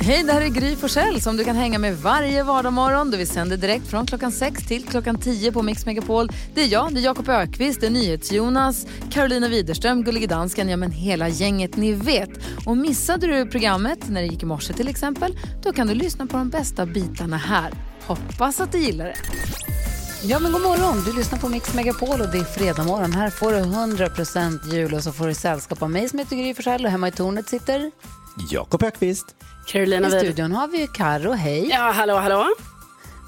Hej, det här är Gry Forssell som du kan hänga med varje vardagsmorgon. Vi sänder direkt från klockan 6 till klockan 10 på Mix Megapol. Det är jag, det är Jakob Ökvist, det är NyhetsJonas, Carolina Widerström, Gullige Dansken, ja men hela gänget ni vet. Och missade du programmet när det gick i morse till exempel, då kan du lyssna på de bästa bitarna här. Hoppas att du gillar det. Ja, men god morgon. Du lyssnar på Mix Megapol och det är fredag morgon. Här får du 100% jul och så får du sällskap av mig som heter Gry Forssell och hemma i tornet sitter... Jakob Ökvist. Carolina I studion har vi ju Karo, hej. Ja, hallå, hallå.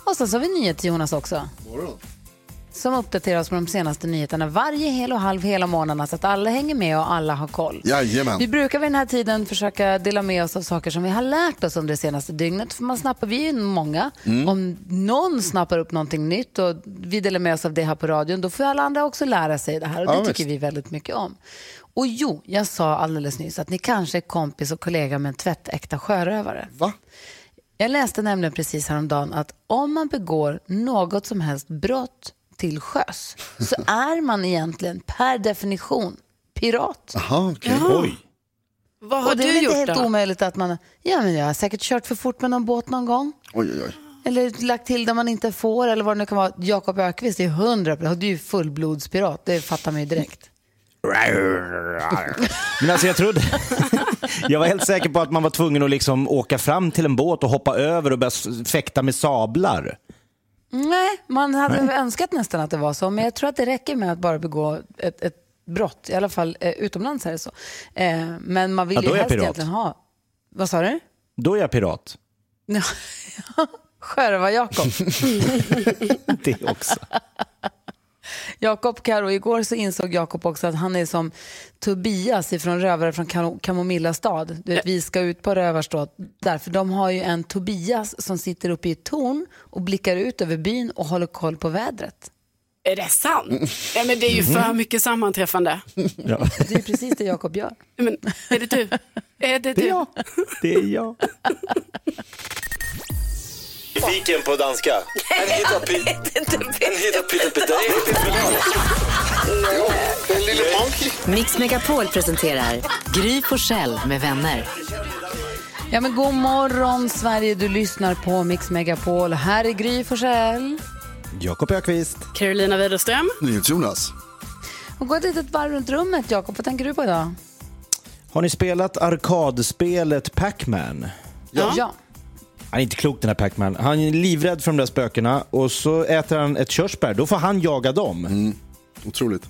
Och så har vi NyhetsJonas också. Som uppdaterar oss på de senaste nyheterna varje hel och halv hela månaderna så att alla hänger med och alla har koll. Jajamän. Vi brukar vid den här tiden försöka dela med oss av saker som vi har lärt oss under det senaste dygnet. För man snappar, vi är ju många. Om någon snappar upp någonting nytt och vi delar med oss av det här på radion, då får alla andra också lära sig det här. Och det Ja, tycker visst. vi väldigt mycket om. Och jo, jag sa alldeles nyss att ni kanske är kompis och kollega med en tvättäkta sjörövare. Va? Jag läste nämligen precis häromdagen att om man begår något som helst brott till sjöss så är man egentligen per definition pirat. Jaha, okej. Oj. Vad har Och det är du väl inte gjort helt då? omöjligt att man, ja men jag har säkert kört för fort med någon båt någon gång. Oj, oj, oj. Eller lagt till där man inte får eller vad det nu kan vara. Jakob Ökvist är ju hundra, du är ju fullblodspirat, det fattar man ju direkt. Men alltså jag trodde... Jag var helt säker på att man var tvungen att liksom åka fram till en båt och hoppa över och börja fäkta med sablar. Nej, man hade önskat nästan att det var så, men jag tror att det räcker med att bara begå ett, ett brott, i alla fall eh, utomlands är det så. Eh, men man vill Ja, ju helst pirat. egentligen ha... Vad sa du? Då är jag pirat. Ja, Sjörövar-Jakob. Det också. Jakob Karo, igår så insåg Jakob också att han är som Tobias ifrån Rövare från Kam- Kamomilla stad. Du vet, vi ska ut på rövarstråt. Därför de har ju en Tobias som sitter uppe i ett torn och blickar ut över byn och håller koll på vädret. Är det sant? Ja, men det är ju för mycket sammanträffande. Ja. Det är precis det Jakob gör. Men, är det du? Är det Det är du? jag. Det är jag. Viken på danska. En hitta En hitta Den lille monkey. Mix Megapol presenterar Gry Forssell med vänner. Ja, men god morgon Sverige, du lyssnar på Mix Megapol. Här är Gry Forssell. Jakob Ökvist. Carolina Widerström. NyhetsJonas. Och gå ett litet varv runt rummet Jakob, vad tänker du på idag? Har ni spelat arkadspelet Pac-Man? Ja. ja. Han är inte klok den här Pac-Man. Han är livrädd för de där spökena och så äter han ett körsbär. Då får han jaga dem. Otroligt.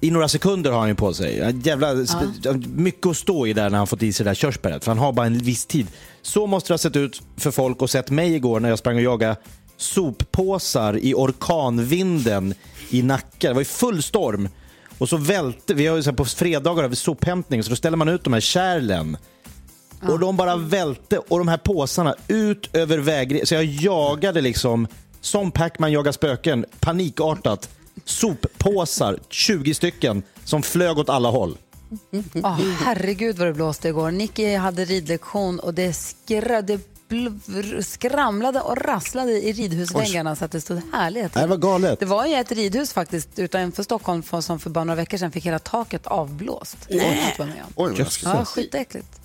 I några sekunder har han ju på sig. Jävla, sp- Mycket att stå i där när han fått i sig det där körsbäret. För han har bara en viss tid. Så måste det ha sett ut för folk och sett mig igår när jag sprang och jagade soppåsar i orkanvinden i Nacka. Det var ju full storm. Och så välte, vi har ju så här på fredagar har vi sophämtning så då ställer man ut de här kärlen. Och de bara välte och de här påsarna ut över vägen. Så jag jagade liksom, som Pac-Man jagar spöken, panikartat. Soppåsar, 20 stycken, som flög åt alla håll. Oh, herregud vad det blåste igår. Nicky hade ridlektion och det, bl- skramlade och rasslade i ridhusväggarna så att det stod härligt. Det var galet. Det var ju ett ridhus faktiskt utanför Stockholm som för bara några veckor sedan fick hela taket avblåst. Nej. Oj, vad. Ja, skitäckligt.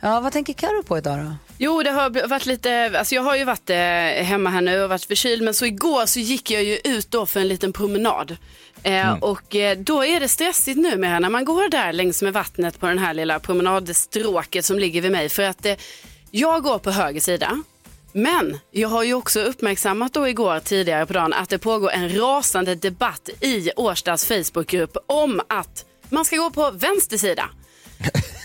Ja, vad tänker Karo på idag då? Jo, det har varit lite, alltså jag har ju varit eh, hemma här nu och varit förkyld, men så igår så gick jag ju ut då för en liten promenad. Eh, Och eh, då är det stressigt numera när man går där längs med vattnet på den här lilla promenadstråket som ligger vid mig. För att eh, jag går på höger sida. Men jag har ju också uppmärksammat då igår tidigare på dagen att det pågår en rasande debatt i Årstads Facebookgrupp om att man ska gå på vänster sida.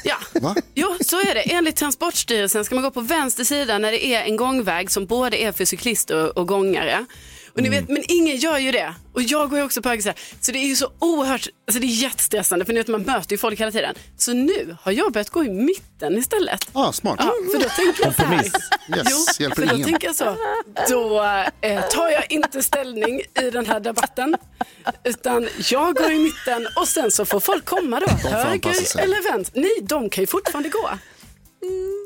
Ja, Va? jo så är det. Enligt Transportstyrelsen ska man gå på vänster sida när det är en gångväg som både är för cyklister och gångare. Och ni vet, men ingen gör ju det. Och jag går ju också på höger sida. Så det är ju så oerhört, alltså det är jättestressande för ni vet, man möter ju folk hela tiden. Så nu har jag börjat gå i mitten istället. Ah, smart. Ja, för då tänker jag så här. Yes, Jo, för då ingen. tänker jag så. Då eh, tar jag inte ställning i den här debatten. Utan jag går i mitten och sen så får folk komma då. Höger eller vänster. Nej, de kan ju fortfarande gå.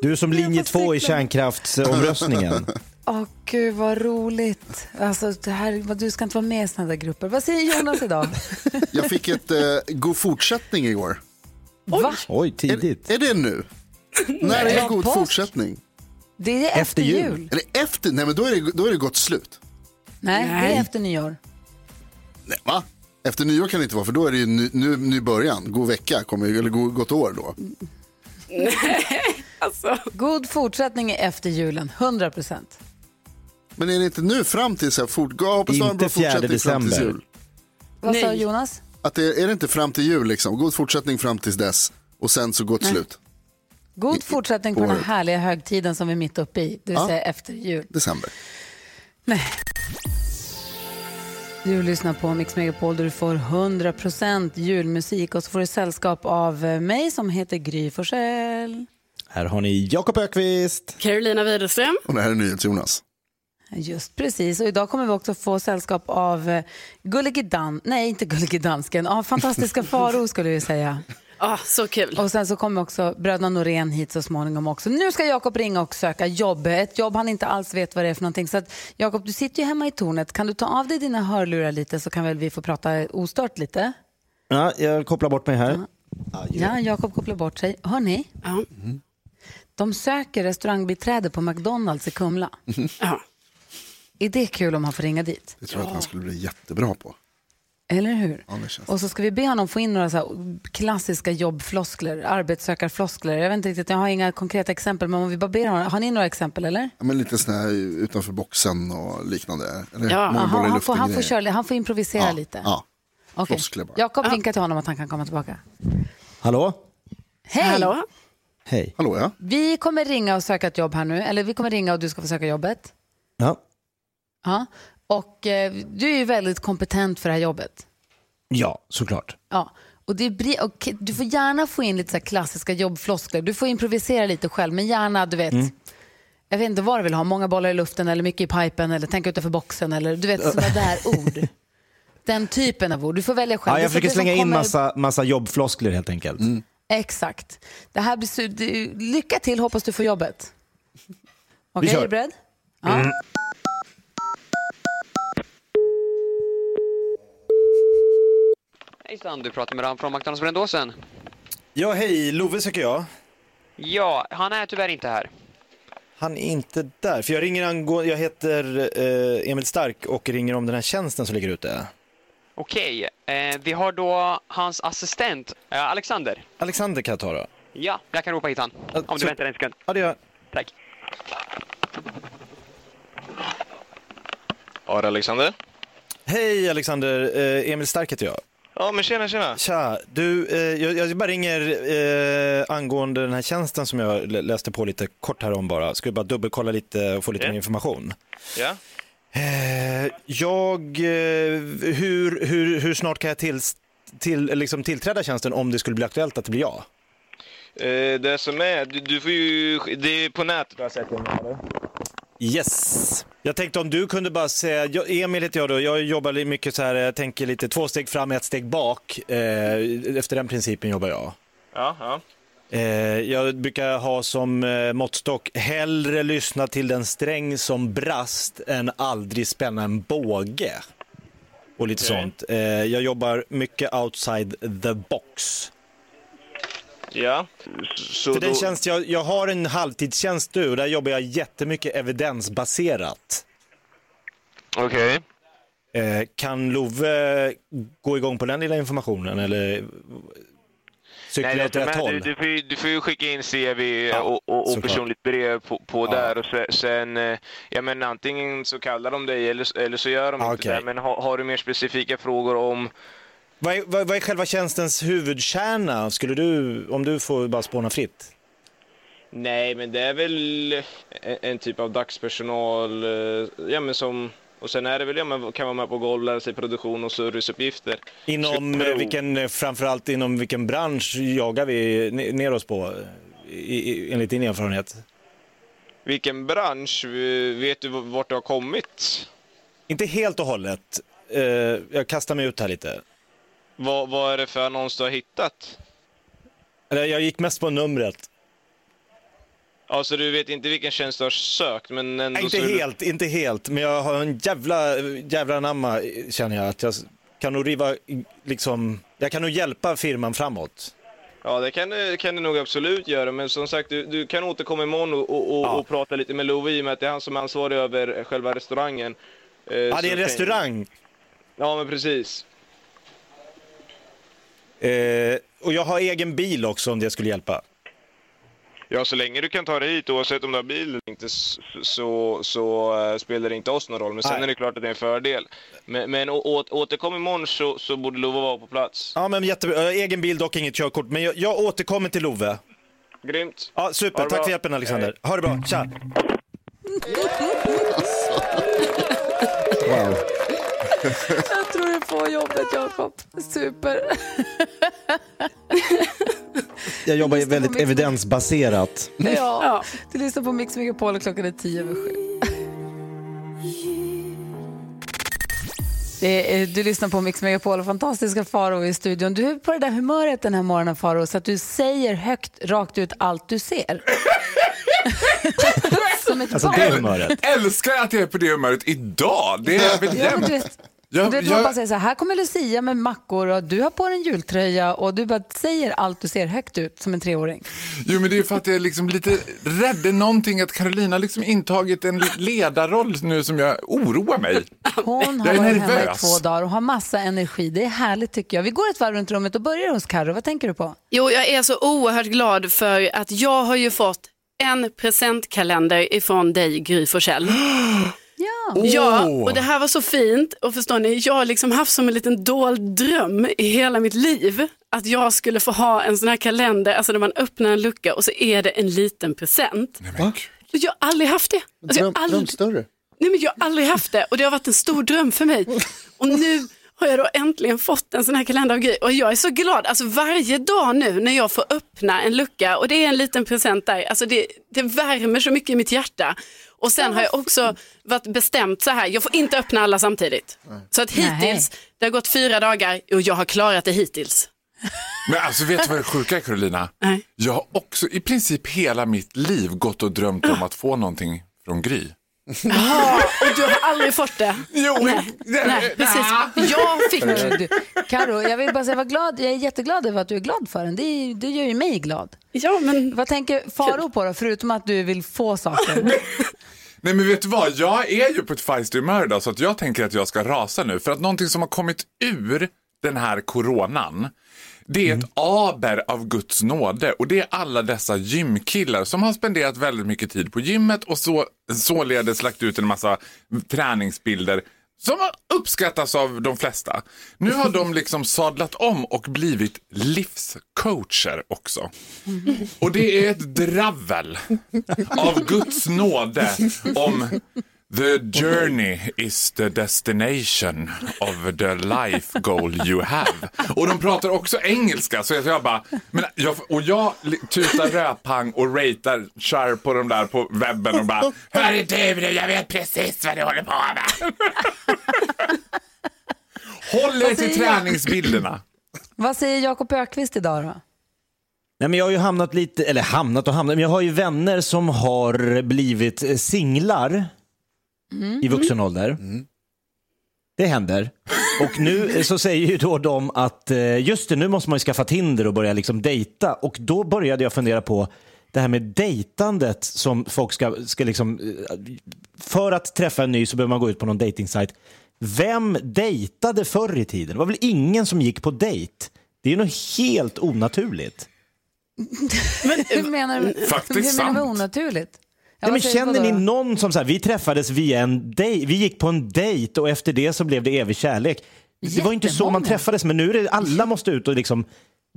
Du är som linje två i kärnkraftsomröstningen. Åh gud vad roligt. Alltså, det här, du ska inte vara med i sådana där grupper. Vad säger Jonas idag? Jag fick ett eh, god fortsättning igår. Va? Oj, tidigt. Är, är det nu? När är Ja, god påsk. fortsättning? Det är efter, Efter jul. jul. Är det efter? Nej, men då är det, då är det gått slut. Nej, det Nej. är efter nyår. Nej, va? Efter nyår kan det inte vara, för då är det ju ny, ny, ny början. God vecka, kommer, eller god, gott år då. Alltså. God fortsättning är efter julen, 100 procent. Men är det inte nu fram till så här, fort, jag hoppas du har en Inte 4 fortsättning fram till december. jul. Vad sa Nej. Jonas? Att det, är det inte fram till jul liksom? God fortsättning fram tills dess och sen så gott slut. God fortsättning på den här året. härliga högtiden som vi är mitt uppe i, det vill Ja. säga efter jul. December. Nej. Du lyssnar på Mix Megapol där du får 100% julmusik och så får du sällskap av eh, mig som heter Gry Forssell. Här har ni Jakob Ökvist. Carolina Widerström. Och det här är NyhetsJonas. Just precis, och idag kommer vi också få sällskap av eh, Gullige Dan, nej inte Gullige Dansken, av fantastiska Faro skulle vi säga. Ah, så kul. Och sen så kommer också bröderna Norén hit så småningom också. Nu ska Jakob ringa och söka jobb, ett jobb han inte alls vet vad det är för någonting. Så att, Jakob, du sitter ju hemma i tornet, kan du ta av dig dina hörlurar lite så kan väl vi få prata ostört lite? Ja, jag kopplar bort mig här. Ja, Jakob kopplar bort sig. Hörni, Ja. de söker restaurangbiträde på McDonalds i Kumla. Ja. Är det kul om han får ringa dit? Det tror jag att han skulle bli jättebra på. Eller hur? Ja, Och så ska vi be honom få in några så här klassiska jobbfloskler, arbetssökarfloskler. Jag vet inte riktigt, jag har inga konkreta exempel, men om vi bara ber honom, har ni några exempel eller? Ja, men lite sån här utanför boxen och liknande. Eller Ja, bollar han, får, han, får köra, han får improvisera ja, lite. Ja, Okej. floskler bara. Jakob vinkar till honom att han kan komma tillbaka. Hallå? Hej! Hallå? Hej. Hallå ja. Vi kommer ringa och söka ett jobb här nu, eller vi kommer ringa och du ska få söka jobbet. Ja. Ja. Och eh, du är ju väldigt kompetent för det här jobbet. ja, såklart. Ja. Och det blir, och du får gärna få in lite så klassiska jobbfloskler. Du får improvisera lite själv, men gärna, du vet, jag vet inte vad du vill ha, många bollar i luften eller mycket i pipen eller tänka utanför boxen eller du vet sådana där ord. Den typen av ord. Du får välja själv. Ja, jag försöker det som slänga in massa, massa jobbfloskler helt enkelt. Exakt. Det här blir, lycka till, hoppas du får jobbet. Okej, kör. är du beredd? Ja. Hejsan, du pratar med Ram från McDonalds Brändåsen. Ja, hej. Love söker jag. Ja, han är tyvärr inte här. Han är inte där. För jag ringer angående, jag heter eh, Emil Stark och ringer om den här tjänsten som ligger ute. Okej, eh, vi har då hans assistent, eh, Alexander. Alexander kan jag ta då. Ja, jag kan ropa hit han. Ja, Om du så- väntar en sekund. Ja, det gör jag. Tack. Är Alexander. Hej Alexander, eh, Emil Stark heter jag. Ja, men tjena, tjena. Tja, du, eh, jag, jag bara ringer eh, angående den här tjänsten som jag lä- läste på lite kort här om bara. Ska vi bara dubbelkolla lite och få lite Ja. mer information. Ja. Eh, jag, eh, hur, hur, hur snart kan jag till, till, liksom tillträda tjänsten om det skulle bli aktuellt att det blir jag? Eh, det som är, du, du får ju, det är på nätet? Yes. Jag tänkte om du kunde bara säga, Emil heter jag då, jag jobbar mycket så här, jag tänker lite två steg fram, ett steg bak. Eh, efter den principen jobbar jag. Ja, ja. Eh, jag brukar ha som eh, måttstock, hellre lyssna till den sträng som brast än aldrig spänna en båge. Och lite Okej. sånt. Jag jobbar mycket outside the box. Ja. Så För då, den tjänst jag, jag har en halvtidstjänst nu och där jobbar jag jättemycket evidensbaserat. Okej. Eh, kan Love gå igång på den lilla informationen eller cyklar Nej, åt det, rätt men, du, håll? du, får ju, du får ju skicka in CV Ja, och, och, och personligt brev på, på Ja. där och se- sen, eh, ja men antingen så kallar de dig eller, eller så gör de Ja, inte okej. det. Men har, har du mer specifika frågor om, Vad är, vad, vad är själva tjänstens huvudkärna? Skulle du, om du får bara spåna fritt? nej men det är väl en, en typ av dagspersonal, eh, ja men som, och sen är det väl, ja men kan vara med på golv, lära sig produktion och serviceuppgifter. Inom eh, vilken, eh, framförallt inom vilken bransch jagar vi ne- ner oss på, i, i, enligt din erfarenhet? Vilken bransch, vet du vart du har kommit? Inte helt och hållet. Jag kastar mig ut här lite. Vad, vad är det för annons du har hittat? Jag gick mest på numret. Alltså du vet inte vilken tjänst du har sökt men ändå Nej, inte så är du- helt, inte helt, men jag har en jävla, jävla anamma känner jag att jag kan nog riva, liksom, jag kan nog hjälpa firman framåt. Ja, det kan, kan det nog absolut göra, men som sagt, du, du kan återkomma imorgon och, och, och, och prata lite med Love i och med att det är han som är ansvarig över själva restaurangen. Eh, Ja, så det är en restaurang. Ja, men precis. Eh, och jag har egen bil också om det skulle hjälpa. Ja, så länge du kan ta dig hit, oavsett om du har bil eller inte, så, så eh, spelar det inte oss någon roll. Men sen Nej. är det klart att det är en fördel. Men, men å, å, återkom imorgon så, så borde Love vara på plats. Ja, men jättebra. Egen bil, dock inget körkort. Men jag, jag återkommer till Love. Grymt. Ja, super. Tack bra. för hjälpen Alexander. Ha det bra. Tja. Wow. Jag tror du får jobbet, Jakob. Super. Jag jobbar väldigt Mix- evidensbaserat. Ja. Ja. Du lyssnar på Mix Megapol och klockan är tio över sju. Är, du lyssnar på Mix Megapol och fantastiska Faro i studion. Du är på det där humöret den här morgonen Faro så att du säger högt, rakt ut allt du ser. Som ett Alltså barn. det humöret. Älskar att jag är på det humöret idag. Det är väl jämt. Jag- du vet, jag- man bara säger så här, här kommer Lucia med mackor och du har på dig en jultröja och du bara säger allt du ser högt ut som en treåring. Jo, men det är för att jag är liksom lite rädd. Det är någonting att Carolina liksom intagit en ledarroll nu som jag oroar mig. Hon har Jag är varit hemma i nervös. två dagar och har massa energi. Det är härligt tycker jag. Vi går ett varv runt rummet och börjar hos Karo. Vad tänker du på? Jo, jag är så oerhört glad för att jag har ju fått en presentkalender ifrån dig, Gry Forssell. Ja. Ja, och det här var så fint. Och förstår ni, jag har liksom haft som en liten dold dröm i hela mitt liv. Att jag skulle få ha en sån här kalender, alltså där man öppnar en lucka och så är det en liten present. Va? Jag har aldrig haft det. Alltså, Dröm, aldrig... dröm större. Nej, men jag har aldrig haft det och det har varit en stor dröm för mig. Och nu har jag då äntligen fått en sån här kalender av Gry och jag är så glad. Alltså varje dag nu när jag får öppna en lucka och det är en liten present där, alltså det, det värmer så mycket i mitt hjärta. Och sen har jag också varit bestämt så här, jag får inte öppna alla samtidigt. Så att hittills, det har gått fyra dagar och jag har klarat det hittills. Men alltså vet du vad det sjuka är Carolina? Nej. Jag har också i princip hela mitt liv gått och drömt om att få någonting från Gry. Ja, och du har aldrig fått det. Jo, Nej, nej precis. Jag fick Du, Karo, jag vill bara säga vad glad, jag är jätteglad över att du är glad för den. Det, är- det gör ju mig glad. Ja, men Vad tänker Faro på då, förutom att du vill få saker? Nej men vet du vad, jag är ju på ett feisty humör idag så att jag tänker att jag ska rasa nu. För att någonting som har kommit ur den här coronan, det är ett aber av Guds nåde. Och det är alla dessa gymkillar som har spenderat väldigt mycket tid på gymmet och så, således lagt ut en massa träningsbilder som har uppskattats av de flesta. Nu har de liksom sadlat om och blivit livscoacher också. Och det är ett dravel av Guds nåde om the journey is the destination of the life goal you have. Och de pratar också engelska så jag bara, men jag, och jag tutar rödpang och ratear kör på de där på webben och bara, hörru du jag vet precis vad du håller på med. Håll er till träningsbilderna. Vad säger Jakob Ökvist idag då? Nej, men jag har ju hamnat lite, eller hamnat och hamnat, men jag har ju vänner som har blivit eh, singlar i vuxen ålder. Det händer. Och nu eh, så säger ju då de att eh, just det, nu måste man ju skaffa Tinder och börja liksom dejta. Och då började jag fundera på det här med dejtandet som folk ska, ska liksom, eh, för att träffa en ny så behöver man gå ut på någon dejtingsajt. Vem dejtade förr i tiden? Det var väl ingen som gick på dejt? Det är ju något helt onaturligt. Hur menar du? Faktiskt Hur menar du sant. med onaturligt? Nej, men känner ni någon som så här, vi träffades via en dejt, vi gick på en dejt och efter det så blev det evig kärlek. Det var inte så man träffades men nu är det, alla måste ut och liksom,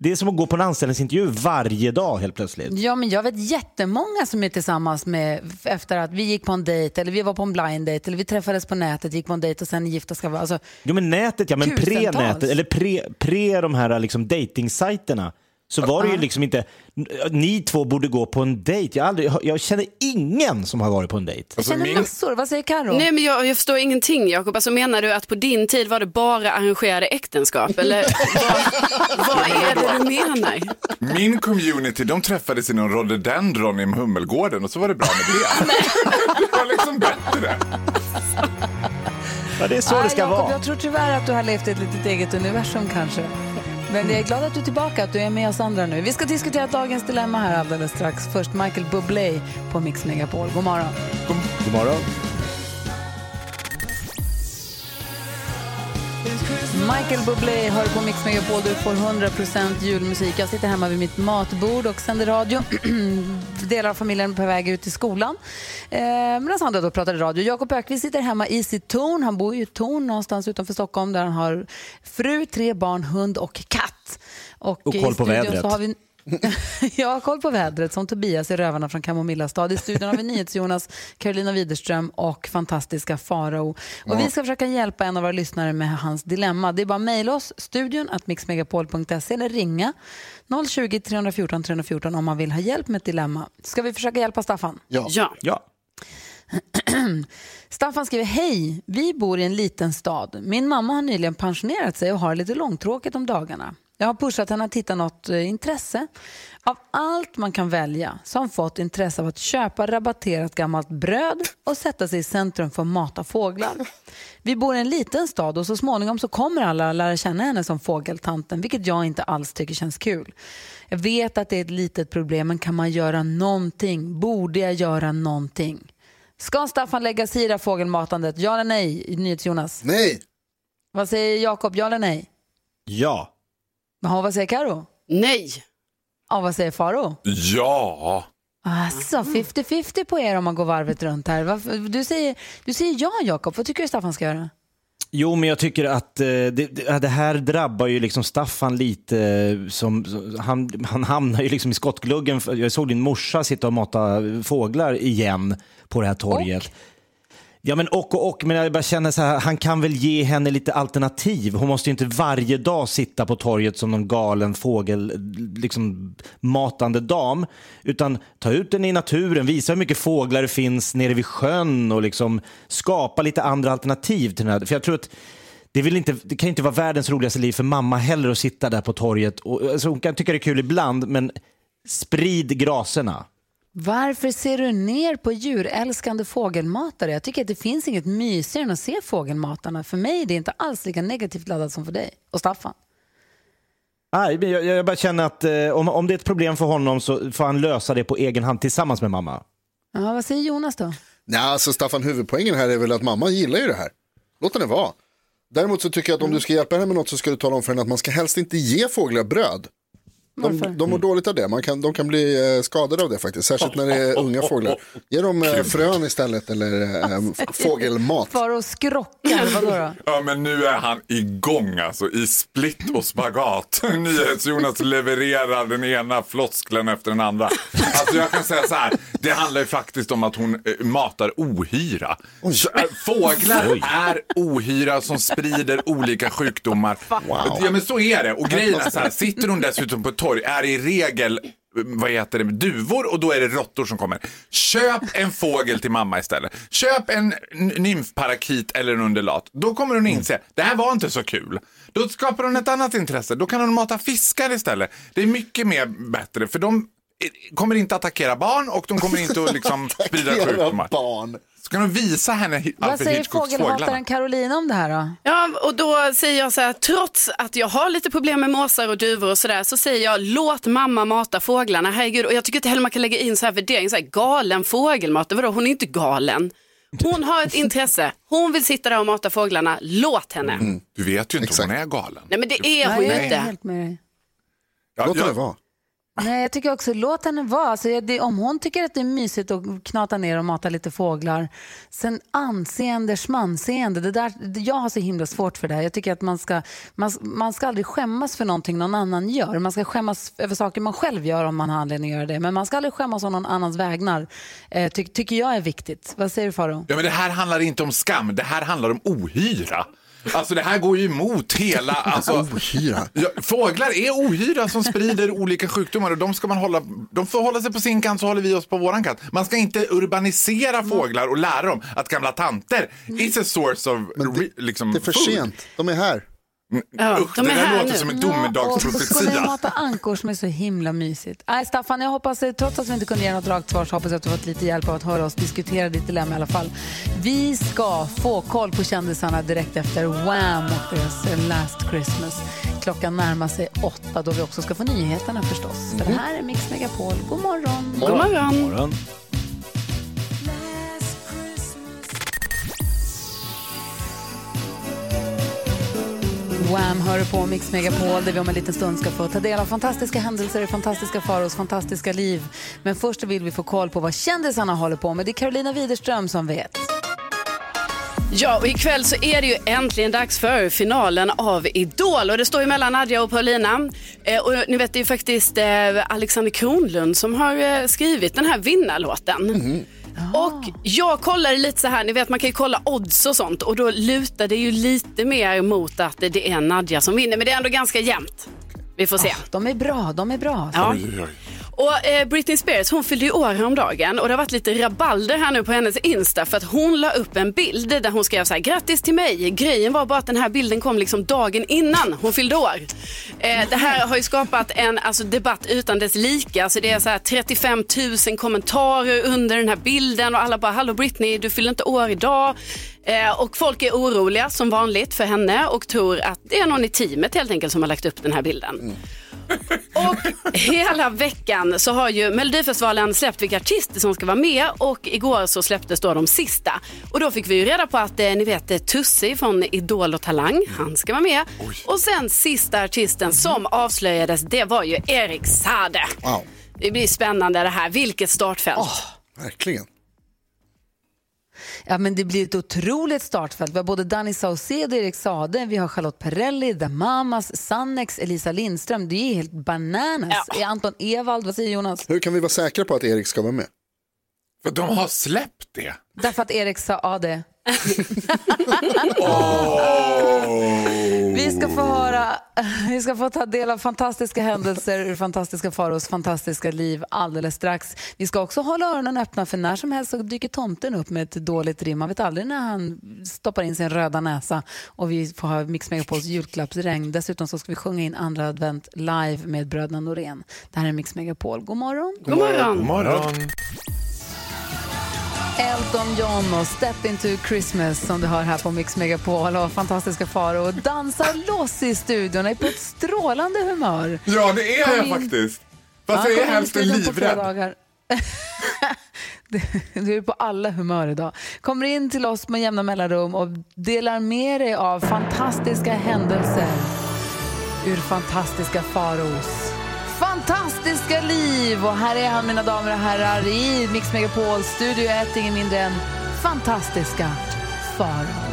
det är som att gå på en anställningsintervju varje dag helt plötsligt. Ja, men jag vet jättemånga som är tillsammans med efter att vi gick på en dejt eller vi var på en blind date eller vi träffades på nätet, gick på en dejt och sen gifta ska vara. Alltså, Jo men nätet ja, men pre-nätet eller pre, pre de här liksom dejtingsajterna så var det ju liksom inte, ni två borde gå på en dejt. Jag, har aldrig, jag känner ingen som har varit på en dejt. jag Alltså, känner massor. Vad säger Karo? Nej men jag, jag förstår ingenting Jakob. Alltså menar du att på din tid var det bara arrangerade äktenskap? Eller vad, vad är det du menar? Min community, de träffades i någon rhododendron i Hummelgården och så var det bra med det. Det var liksom bättre. Ja, det är så Ah, det ska Jakob, vara. Jag tror tyvärr att du har levt ett litet eget universum kanske. Men jag är glad att du är tillbaka, att du är med oss andra nu. Vi ska diskutera dagens dilemma här alldeles strax. Först Michael Bublé på Mix Megapol. God morgon. God God morgon. Michael Bublé hör på Mix Megapol. Du får 100% julmusik. Jag sitter hemma vid mitt matbord och sänder radio. Delar av familjen är på väg ut till skolan. Eh, Medan andra då pratar i radio. Jakob Ökvist sitter hemma i sitt torn. Han bor i ett torn någonstans utanför Stockholm där han har fru, tre barn, hund och katt. Och i koll på vädret. Så har vi jag har koll på vädret som Tobias i Rövarna från Kamomilla stad. I studion har vi NyhetsJonas, Carolina Widerström och fantastiska Farao. Och vi ska försöka hjälpa en av våra lyssnare med hans dilemma. Det är bara att mejla oss, studion att mixmegapol.se eller ringa 020 314 314 om man vill ha hjälp med ett dilemma. Ska vi försöka hjälpa Staffan? Ja. Ja. Ja. Staffan skriver, hej, vi bor i en liten stad. Min mamma har nyligen pensionerat sig och har lite långtråkigt om dagarna. Jag har pushat henne att hitta något eh, intresse. Av allt man kan välja så har hon fått intresse av att köpa rabatterat gammalt bröd och sätta sig i centrum för att mata fåglar. Vi bor i en liten stad och så småningom så kommer alla lära känna henne som fågeltanten, vilket jag inte alls tycker känns kul. Jag vet att det är ett litet problem, men kan man göra någonting? Borde jag göra någonting? Ska Staffan lägga sig i det fågelmatandet? Ja eller nej? NyhetsJonas. Nej, Vad säger Jakob? Ja eller nej? Ja. Jaha, vad säger Karo? Nej. Ja, vad säger Faro? Ja. Alltså, 50-50 på er om man går varvet runt här. Varför- Du säger, du säger ja, Jakob. Vad tycker du Staffan ska göra? Jo, men jag tycker att eh, det, det, det här drabbar ju liksom Staffan lite. eh, Som, som- han, han hamnar ju liksom i skottgluggen. Jag såg din morsa sitta och mata fåglar igen på det här torget. Ja, men och och och, men jag bara känner så här, han kan väl ge henne lite alternativ. Hon måste ju inte varje dag sitta på torget som någon galen fågel, liksom matande dam. Utan ta ut den i naturen, visa hur mycket fåglar det finns nere vid sjön och liksom skapa lite andra alternativ till den här. För jag tror att det, vill inte, det kan inte vara världens roligaste liv för mamma heller att sitta där på torget. Och, alltså, hon kan tycka det är kul ibland, men sprid graserna. Varför ser du ner på djurälskande fågelmatare? Jag tycker att det finns inget mysigare än att se fågelmatarna. För mig är det inte alls lika negativt laddat som för dig och Staffan. Nej, men jag, jag bara känner att eh, om, om det är ett problem för honom så får han lösa det på egen hand tillsammans med mamma. Ja, vad säger Jonas då? Nej, alltså Staffan, huvudpoängen här är väl att mamma gillar ju det här. Låt henne vara. Däremot så tycker jag att om du ska hjälpa henne med något så ska du tala om för henne att man ska helst inte ge fåglar bröd. Varför? De, de mår dåligt av det, man kan, de kan bli eh, skadade av det faktiskt, särskilt när det är unga fåglar. Ge dem eh, frön istället eller eh, fågelmat. Faro skrockar, vadå då? Ja, men nu är han igång alltså i split och spagat. NyhetsJonas levererar den ena floskeln efter den andra. Alltså jag kan säga så här, det handlar ju faktiskt om att hon eh, matar ohyra. Så, eh, Fåglar är ohyra som sprider olika sjukdomar. Ja men så är det. Och grejen är så här, sitter hon dessutom på ett torg är i regel vad heter det, duvor och då är det råttor som kommer. Köp en fågel till mamma istället. Köp en nymfparakit eller en undulat. Då kommer hon inse, det här var inte så kul. Då skapar hon ett annat intresse. Då kan hon mata fiskar istället. Det är mycket mer bättre för de eh, kommer inte attackera barn och de kommer inte att liksom sprida sjukdomar. barn. Ska de visa henne Hi- Vad Alfred säger Hitchcocks fågelhataren fåglarna? Carolina om det här då? Ja, och då säger jag så här, trots att jag har lite problem med måsar och duvor och sådär, så säger jag låt mamma mata fåglarna. Herregud, och jag tycker inte heller man kan lägga in så här värdering, så här, galen fågelmat, vadå, hon är inte galen. Hon har ett intresse, hon vill sitta där och mata fåglarna, låt henne. Du vet ju inte Exakt. om hon är galen. Nej men det är hon ju inte. Låt henne vara. Nej, jag tycker också låt henne vara. Alltså, det, om hon tycker att det är mysigt att knata ner och mata lite fåglar. Sen anseende, smanseende. Det där, jag har så himla svårt för det här. Jag tycker att man ska, man, man ska aldrig skämmas för någonting någon annan gör. Man ska skämmas över saker man själv gör om man har anledning att göra det. Men man ska aldrig skämmas om någon annans vägnar. Eh, ty, tycker jag är viktigt. Vad säger du Faro? Ja, men det här handlar inte om skam, det här handlar om ohyra. Alltså det här går ju emot hela... Alltså, Ohyra. ja, fåglar är ohyra som sprider olika sjukdomar och de ska man hålla... De får hålla sig på sin kant så håller vi oss på våran kant. Man ska inte urbanisera fåglar och lära dem att gamla tanter is a source of... Men det- liksom, Det är för sent, de är här. Ja, Usch, de det är där här låter nu. som en domedagsprofetia. mata ankor som är så himla mysigt. Nej, Staffan, jag hoppas, eh, trots att vi inte kunde ge något rakt svar, så hoppas jag att du har fått lite hjälp av att höra oss diskutera ditt dilemma i alla fall. Vi ska få koll på kändisarna direkt efter Wham och deras eh, Last Christmas. Klockan närmar sig åtta då vi också ska få nyheterna förstås. För det här är Mix Megapol. God morgon! God morgon. Morgon. Wham hör på Mix Megapol där vi om en liten stund ska få ta del av fantastiska händelser fantastiska faros fantastiska liv. Men först vill vi få koll på vad kändisarna håller på med. Det är Carolina Widerström som vet. Ja, och ikväll så är det ju äntligen dags för finalen av Idol. Och det står ju mellan Nadja och Paulina. Eh, och ni vet, det är ju faktiskt eh, Alexander Kronlund som har eh, skrivit den här vinnarlåten. Och jag kollade lite så här, ni vet man kan ju kolla odds och sånt och då lutar det ju lite mer mot att det är Nadja som vinner. Men det är ändå ganska jämnt. Vi får se. De är bra, de är bra. Ja. Oj, oj, oj. Och eh, Britney Spears hon fyllde ju år häromdagen och det har varit lite rabalder här nu på hennes Insta för att hon la upp en bild där hon skrev så här grattis till mig. Grejen var bara att den här bilden kom liksom dagen innan hon fyllde år. Eh, det här har ju skapat en alltså, debatt utan dess like. Alltså, det är så här 35 000 kommentarer under den här bilden och alla bara hallå Britney du fyller inte år idag. Eh, och folk är oroliga som vanligt för henne och tror att det är någon i teamet helt enkelt som har lagt upp den här bilden. Mm. Och hela veckan så har ju Melodifestivalen släppt vilka artister som ska vara med och igår så släpptes då de sista. Och då fick vi ju reda på att eh, ni vet eh, Tusse från Idol och Talang, han ska vara med. Och sen sista artisten som avslöjades det var ju Erik Sade. Wow, Det blir spännande det här, vilket startfält. verkligen. Ja, men det blir ett otroligt startfält. Vi har både Danny Saucedo, Erik Sade, vi har Charlotte Perrelli, The Mamas, Sannex, Elisa Lindström. Det är helt bananas. Ja. Är Anton Ewald, vad säger Jonas? Hur kan vi vara säkra på att Erik ska vara med? För de har släppt det. Därför att Erik sa ja, det. Vi ska få höra, vi ska få ta del av fantastiska händelser ur fantastiska faros fantastiska liv alldeles strax. Vi ska också hålla öronen öppna för när som helst så dyker tomten upp med ett dåligt rim. Man vet aldrig när han stoppar in sin röda näsa och vi får ha Mix Megapols julklappsregn. Dessutom så ska vi sjunga in andra advent live med bröderna Norén. Det här är Mix Megapol. God morgon! God morgon. Morgon. Elton John och Step into Christmas som du hör här på Mix Megapol och fantastiska Faro och dansar loss i studion är på ett strålande humör. Ja, det är Kom jag in. faktiskt. Ja, Fast jag kom är på livrädd. Du är på alla humör idag. Kommer in till oss med jämna mellanrum och delar med dig av fantastiska händelser ur fantastiska faros fantastiska liv. Och här är han, mina damer och herrar, i Mix Megapol studio 1, ingen mindre än fantastiska Farao.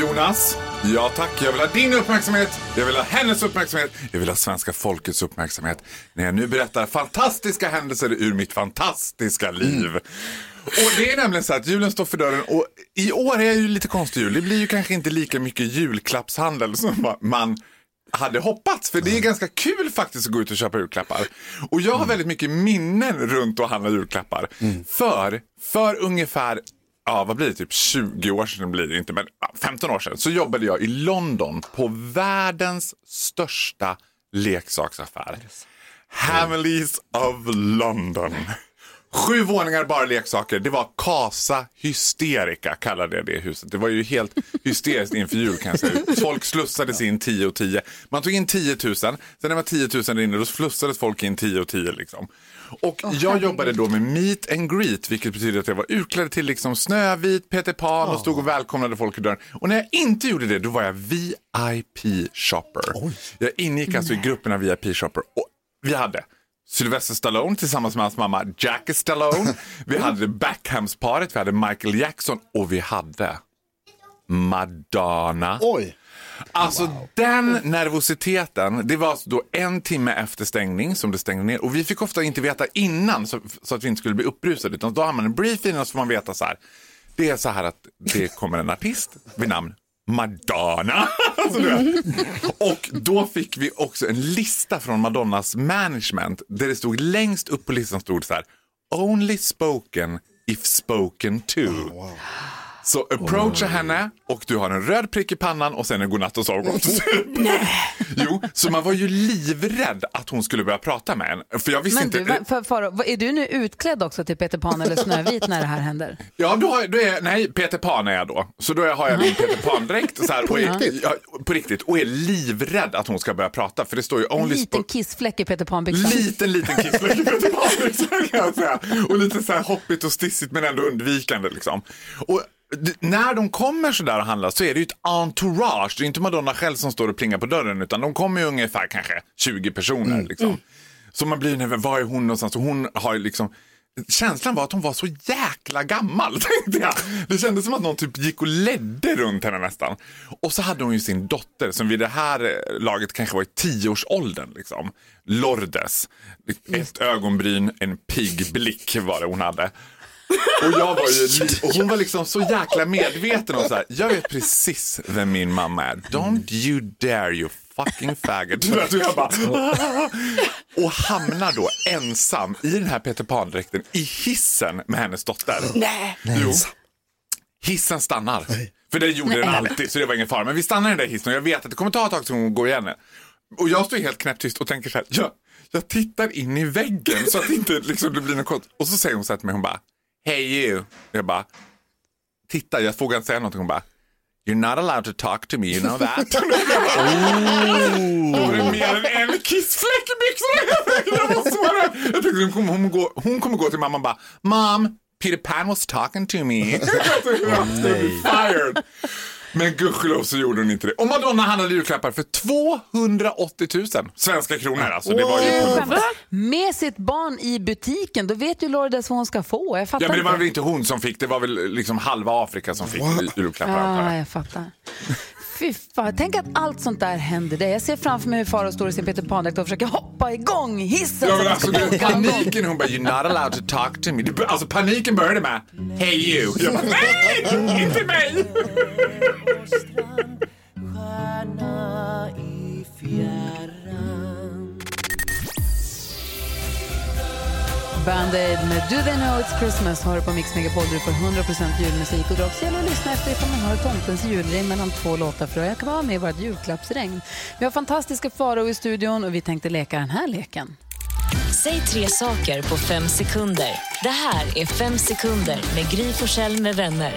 Jonas, ja tack. Jag vill ha din uppmärksamhet, jag vill ha hennes uppmärksamhet, jag vill ha svenska folkets uppmärksamhet när jag nu berättar fantastiska händelser ur mitt fantastiska liv. Och det är nämligen så att julen står för dörren och i år är ju lite konstig jul. Det blir ju kanske inte lika mycket julklappshandel som man hade hoppats. För det är ganska kul faktiskt att gå ut och köpa julklappar. Och jag har väldigt mycket minnen runt att handla julklappar. För, för ungefär ja, vad blir det, typ 20 år sedan blir det inte, men ja, 15 år sedan så jobbade jag i London på världens största leksaksaffär. Hamleys of London. Sju våningar bara leksaker. Det var Casa Hysterica kallade jag det huset. Det var ju helt hysteriskt inför jul kan jag säga. Folk slussades in 10 och 10. Man tog in 10 000, sen när det var 10 000 där inne då slussades folk in 10 och 10 liksom. Och jag jobbade då med meet and greet, vilket betyder att jag var utklädd till liksom Snövit, Peter Pan och stod och välkomnade folk i dörren. Och när jag inte gjorde det, då var jag VIP-shopper. Jag ingick alltså i grupperna VIP-shopper. Och vi hade Sylvester Stallone tillsammans med hans mamma Jackie Stallone. Vi hade Backhams-paret, vi hade Michael Jackson och vi hade Madonna. Oj, Alltså den nervositeten, det var alltså då en timme efter stängning som det stängde ner och vi fick ofta inte veta innan så, så att vi inte skulle bli upprusade utan då har man en brief innan så får man veta så här. Det är så här att det kommer en artist vid namn Madonna. Alltså, och då fick vi också en lista från Madonnas management där det stod längst upp på listan stod så här Only spoken if spoken to. Oh, så approacha henne och du har en röd prick i pannan och sen en godnatt och sovgott. jo, så man var ju livrädd att hon skulle börja prata med en. För jag visste Men inte. du, för, för, är du nu utklädd också till Peter Pan eller Snövit när det här händer? Ja, då, har, då är, nej, Peter Pan är jag då. Så då har jag min Peter Pan-dräkt. och så här, På riktigt? Ja, på riktigt. Och är livrädd att hon ska börja prata. För det står ju En only liten kissfläck i Peter Pan-byxan. Liten, liten kissfläck i Peter Pan-byxan kan jag säga. Och lite så här hoppigt och stissigt men ändå undvikande liksom. Och när de kommer så där och handlar så är det ju ett entourage. Det är inte Madonna själv som står och plingar på dörren utan de kommer ju ungefär kanske 20 personer liksom. Så man blir nervös, var är hon någonstans? Och hon har liksom Känslan var att hon var så jäkla gammal. Tänkte jag. Det kändes som att någon typ gick och ledde runt henne nästan. Och så hade hon ju sin dotter som vid det här eh, laget kanske var i tioårsåldern. Liksom. Lourdes. Ett ögonbryn, en pigg blick var det hon hade. Och, jag var ju, och hon var liksom så jäkla medveten om så här, jag vet precis vem min mamma är. Don't you dare you fucking faggot. Du jag bara, och hamnar då ensam i den här Peter Pan-dräkten i hissen med hennes dotter. Nej. Jo. Hissen stannar. För det gjorde den alltid, så det var ingen fara. Men vi stannar i den där hissen och jag vet att det kommer ta ett tag tills hon går igen. Och jag står helt knäpptyst och tänker så här, jag, jag tittar in i väggen så att det inte liksom, det blir något konstigt. Och så säger hon så här till mig, hon bara, Hey you. Jag bara, titta, jag vågar inte säga någonting. Hon bara, You're not allowed to talk to me, you know that. Bara, Var det mer än en kissfläck i byxorna? Jag tänkte hon kommer, hon, gå, hon kommer gå till mamma och bara, Mom, Peter Pan was talking to me. Fired. Men gudskelov så gjorde hon inte det. Och Madonna handlade julklappar för 280 000 svenska kronor. Alltså, det var ju. Med sitt barn i butiken, då vet ju Lourdes vad hon ska få. Jag fattar Ja, men det var väl inte. hon som fick, det var väl liksom halva Afrika som fick julklappar. Ja, jag fattar. Fy fan, tänk att allt sånt där händer dig. Jag ser framför mig hur Farao står i sin Peter Pan-dräkt och försöker hoppa igång hissen. Ja, men alltså, igång. paniken, hon bara “You're not allowed to talk to me”. Alltså paniken började med “Hey you”. Jag bara “Nej, inte mig!” Band-Aid med Do They Know It's Christmas har du på Mix Megapol där du får 100% julmusik. Och det är också att lyssna efter ifall man hör tomtens julring mellan två låtar för jag kan vara med i vårt julklappsregn. Vi har fantastiska Farao i studion och vi tänkte leka den här leken. Säg tre saker på fem sekunder. Det här är Fem sekunder med Gry Forssell med vänner.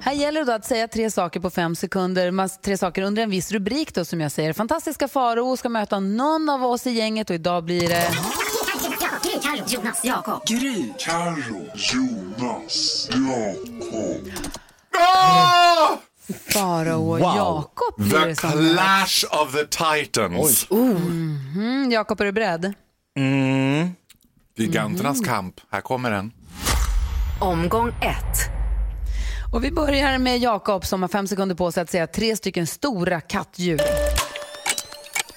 Här gäller det att säga tre saker på fem sekunder, tre saker under en viss rubrik då som jag säger. Fantastiska Farao ska möta någon av oss i gänget och idag blir det... Ah! Farao och Wow. Jakob blir The det som clash of the titans. Mm, Jakob, är du beredd? Giganternas Mm. kamp. Här kommer den. Omgång ett. Och vi börjar med Jakob som har fem sekunder på sig att säga tre stycken stora kattdjur.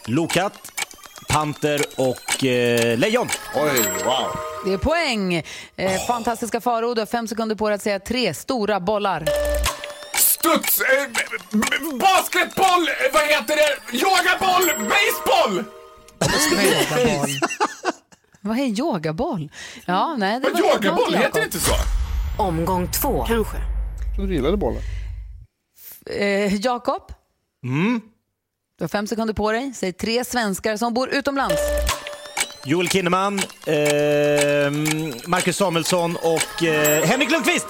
Lokatt, panter och eh, lejon. Oj, wow. Det är poäng. Eh, fantastiska Farao, du har fem sekunder på dig att säga tre stora bollar. Studs, eh, b- b- basketboll, eh, vad heter det, yogaboll, baseball! Yogaboll. Vad är yogaboll? Ja, nej, det var yogaboll, något, heter Jakob. det inte så? Omgång två. Kanske. Du gillade bollen. Eh, Jakob? Du har fem sekunder på dig. Säg tre svenskar som bor utomlands. Joel Kinnaman, eh, Marcus Samuelsson och eh, Henrik Lundqvist.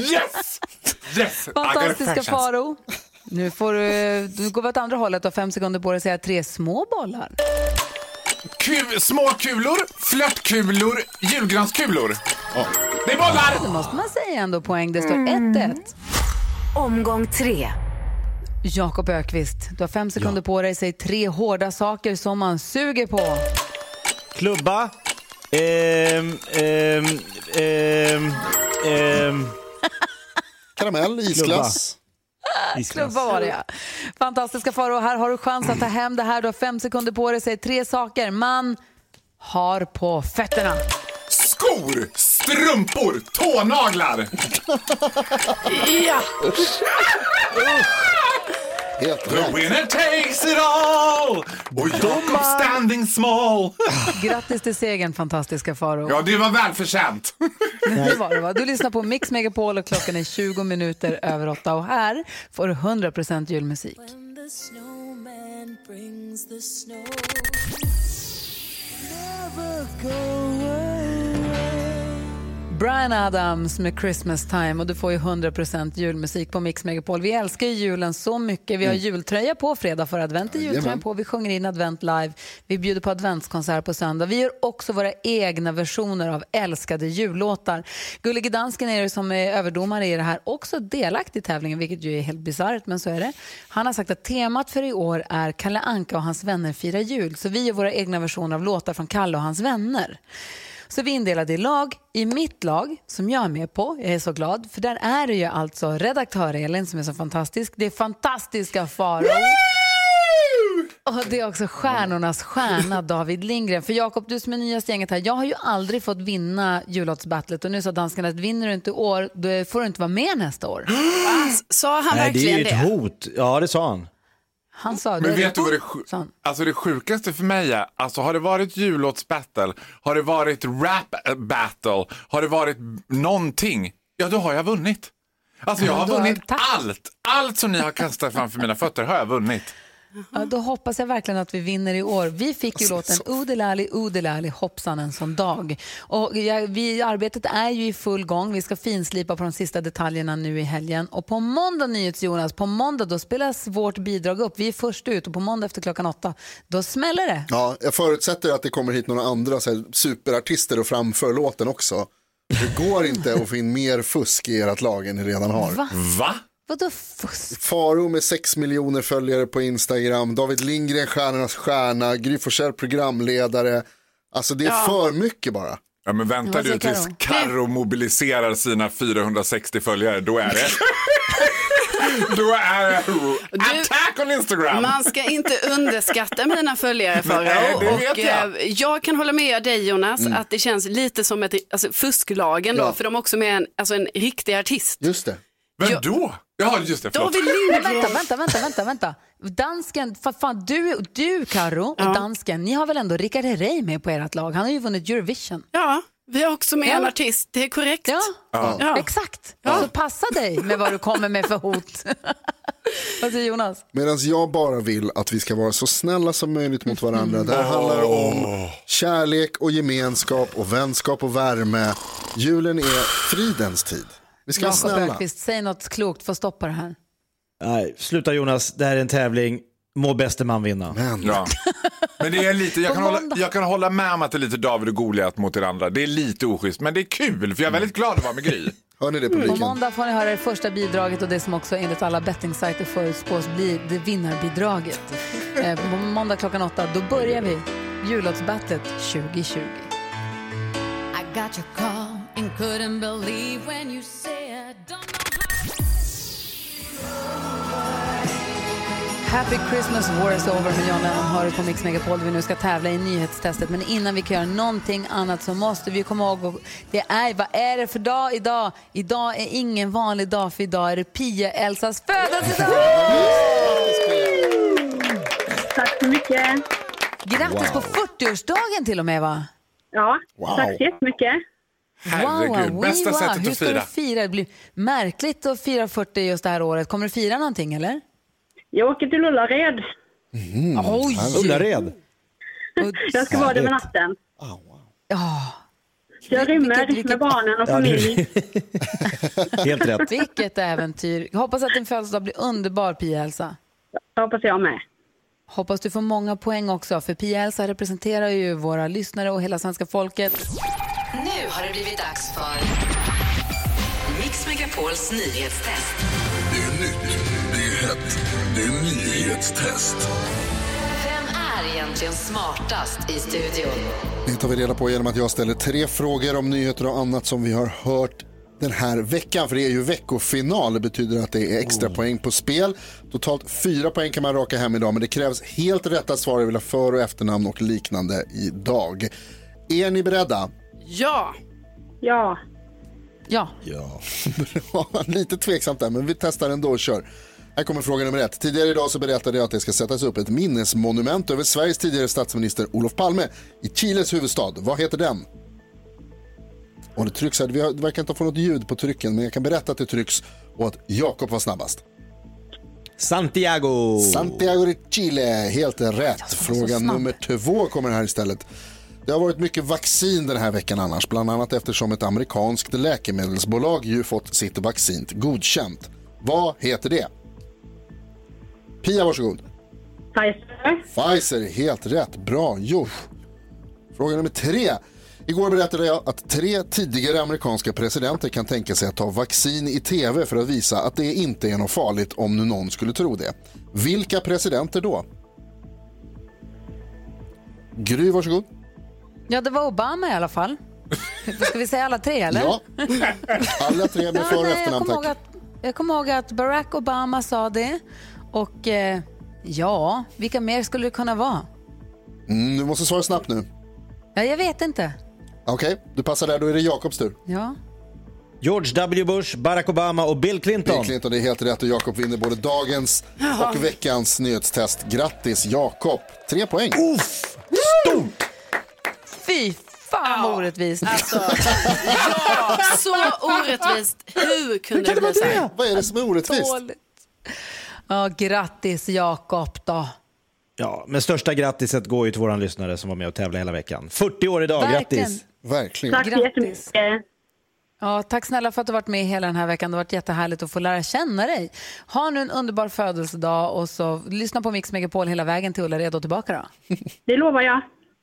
Yes! Yes! I got a Fantastiska. Faro. Nu, får du, nu går vi åt andra hållet och fem sekunder på dig att säga tre små bollar. Ku- små kulor, flörtkulor, julgranskulor. Det är bollar! Det måste man säga ändå poäng. Det står 1-1. Omgång tre. Jakob Ökvist, du har fem sekunder på dig. Säg tre hårda saker som man suger på. Klubba. ehm, ehm, ehm, ehm, Karamell, isglass. isglass. Klubba var det ja. Fantastiska Faro, här har du chans att ta hem det här. Du har fem sekunder på dig. Säg tre saker man har på fötterna. Skor, strumpor, tånaglar. Ja. Helt The rätt. winner takes it all! Och Jakob standing small. Grattis till segern, fantastiska Faro. Ja, det var välförtjänt. Det var det, va? Du lyssnar på Mix Megapol och klockan är 20 minuter över åtta och här får du 100% julmusik. Brian Adams med Christmas time och du får ju 100% julmusik på Mix Megapol. Vi älskar ju julen så mycket. Vi har jultröja på fredag för advent är jultröjan Jajamän. på. Vi sjunger in advent live. Vi bjuder på adventskonsert på söndag. Vi gör också våra egna versioner av älskade jullåtar. Gullige Dansken är det som är överdomare i det här, också delaktig i tävlingen, vilket ju är helt bisarrt, men så är det. Han har sagt att temat för i år är Kalle Anka och hans vänner firar jul. Så vi gör våra egna versioner av låtar från Kalle och hans vänner. Så vi är indelade i lag. I mitt lag, som jag är med på, jag är så glad, för där är det ju alltså redaktör Elin som är så fantastisk. Det är fantastiska Farao. Och det är också stjärnornas stjärna David Lindgren. För Jakob, du som är nyast gänget här, jag har ju aldrig fått vinna jullåtsbattlet och nu sa danskarna att vinner du inte i år, då får du inte vara med nästa år. Sa han Nej, det är verkligen ju det? ett hot. Ja, det sa han. Han sa det. Men vet du vad det, sju- sa han. alltså det sjukaste för mig är, alltså har det varit jullåtsbattle, har det varit rap battle, har det varit någonting, ja då har jag vunnit. Alltså jag Ja, har vunnit allt, allt som ni har kastat framför mina fötter har jag vunnit. Ja, då hoppas jag verkligen att vi vinner i år. Vi fick ju låten Udelali, Udelali, hoppsan en sån dag. Och jag, vi, arbetet är ju i full gång. Vi ska finslipa på de sista detaljerna nu i helgen. Och på måndag, NyhetsJonas, på måndag då spelas vårt bidrag upp. Vi är först ut och på måndag efter klockan åtta, då smäller det. Ja, jag förutsätter att det kommer hit några andra så här, superartister och framför låten också. Det går inte att få in mer fusk i ert lag än ni redan har. Va? Va? Vadå fusk? Faro med 6 miljoner följare på Instagram, David Lindgren stjärnornas stjärna, Gry Forssell programledare. Alltså det är för mycket bara. Ja men vänta du tills Karo? Carro mobiliserar sina 460 följare, då är det Då är det attack on Instagram! Man ska inte underskatta mina följare Nej, Farao. Och jag. eh, jag kan hålla med dig Jonas att det känns lite som ett alltså, fusklagen då, Ja. för de är också med en, alltså, en riktig artist. Just det. Vem Jag- då? Ja just det, förlåt. David Lindgren. vänta, vänta, vänta, vänta, vänta. Dansken, för fan, du, du Karo och Ja. dansken, ni har väl ändå Rickard Herrey med på ert lag? Han har ju vunnit Eurovision. Ja, vi har också med Ja. en artist, det är korrekt. Ja, Ja. exakt. Så passa dig med vad du kommer med för hot. vad säger Jonas? Medan jag bara vill att vi ska vara så snälla som möjligt mot varandra. Det här handlar om kärlek och gemenskap och vänskap och värme. Julen är fridens tid. Vi ska vara snälla. Öqvist, säg något klokt för att stoppa det här. Nej, sluta Jonas, det här är en tävling. Må bäste man vinna. Men Ja. Men det är lite, jag På kan, hålla, jag kan hålla med om att det är lite David och Goliat mot er andra. Det är lite oschysst, men det är kul för jag är väldigt glad att vara med Gry. hör ni det På publiken? måndag får ni höra det första bidraget och det som också enligt alla bettingsajter förutspås bli det vinnarbidraget. Eh, på måndag klockan åtta, då börjar vi jullåtsbattlet 2020. I got your call and couldn't believe when you said, don't know Happy Christmas War is over med John Lennon hör du på Mix Megapol där vi nu ska tävla i nyhetstestet. Men innan vi kan göra någonting annat så måste vi komma ihåg och det är, vad är det för dag idag? Idag är ingen vanlig dag för idag är det Pia-Elsas födelsedag! Tack så mycket. Grattis på 40-årsdagen till och med va? Ja, Wow. tack så jättemycket. Herregud, wow, bästa wow. sättet Hur att ska du fira. fira? Det blir märkligt att fira 40 just det här året. Kommer du fira någonting eller? Jag åker till Ullared. Oj! Ullared. Jag ska vara där med natten. Ja, Så jag rymmer Vilket- vilket- med barnen och Ja, det- familj. Helt rätt. vilket äventyr. Jag hoppas att din födelsedag blir underbar Pia-Elsa. Det hoppas jag med. Hoppas du får många poäng också, för Pia-Elsa representerar ju våra lyssnare och hela svenska folket. Det blivit dags för Mix Megapols nyhetstest. Det är nytt, det är hett, det är nyhetstest. Vem är egentligen smartast i studion? Det tar vi reda på genom att jag ställer tre frågor om nyheter och annat som vi har hört den här veckan. För det är ju veckofinal. Det betyder att det är extra poäng på spel. Totalt fyra poäng kan man raka hem idag. Men det krävs helt rätta svar. Jag vill ha för och efternamn och liknande idag. Är ni beredda? Ja, Ja, Ja, Ja. Bra. Lite tveksamt där, men vi testar ändå och kör. Här kommer fråga nummer ett. Tidigare idag så berättade jag att det ska sättas upp ett minnesmonument över Sveriges tidigare statsminister Olof Palme i Chiles huvudstad. Vad heter den? Och det trycks här. Vi verkar inte få något ljud på trycken men jag kan berätta att det trycks och att Jakob var snabbast. Santiago. Santiago de Chile, helt rätt. Fråga nummer två kommer här istället. Det har varit mycket vaccin den här veckan annars, bland annat eftersom ett amerikanskt läkemedelsbolag ju fått sitt vaccin godkänt. Vad heter det? Pia, varsågod. Pfizer. Pfizer, helt rätt. Bra gjort. Fråga nummer tre. Igår berättade jag att tre tidigare amerikanska presidenter kan tänka sig att ta vaccin i tv för att visa att det inte är något farligt om nu någon skulle tro det. Vilka presidenter då? Gry, varsågod. Ja, det var Obama i alla fall. Ska vi säga alla tre eller? Ja, alla tre med för och efternamn kommer ihåg tack. att, jag kommer ihåg att Barack Obama sa det. Och eh, ja, vilka mer skulle det kunna vara? Mm, du måste svara snabbt nu. Ja, jag vet inte. Okej, du passar där. Då är det Jakobs tur. Ja. George W Bush, Barack Obama och Bill Clinton. Bill Clinton, det är helt rätt och Jakob vinner både dagens och veckans nyhetstest. Grattis Jakob! Tre poäng. Uff, stort! Fy fan vad orättvist. Alltså, ja, så orättvist. Hur kunde det bli så här? Vad är det som är orättvist? Dåligt. Ja, grattis Jakob då. Ja, men största grattiset går ju till våran lyssnare som var med och tävlade hela veckan. 40 år idag, Verkligen. grattis! Verkligen. Tack så Grattis. jättemycket. Ja, tack snälla för att du varit med hela den här veckan. Det har varit jättehärligt att få lära känna dig. Ha nu en underbar födelsedag och så lyssna på Mix Megapol hela vägen till Ullared och tillbaka då. Det lovar jag.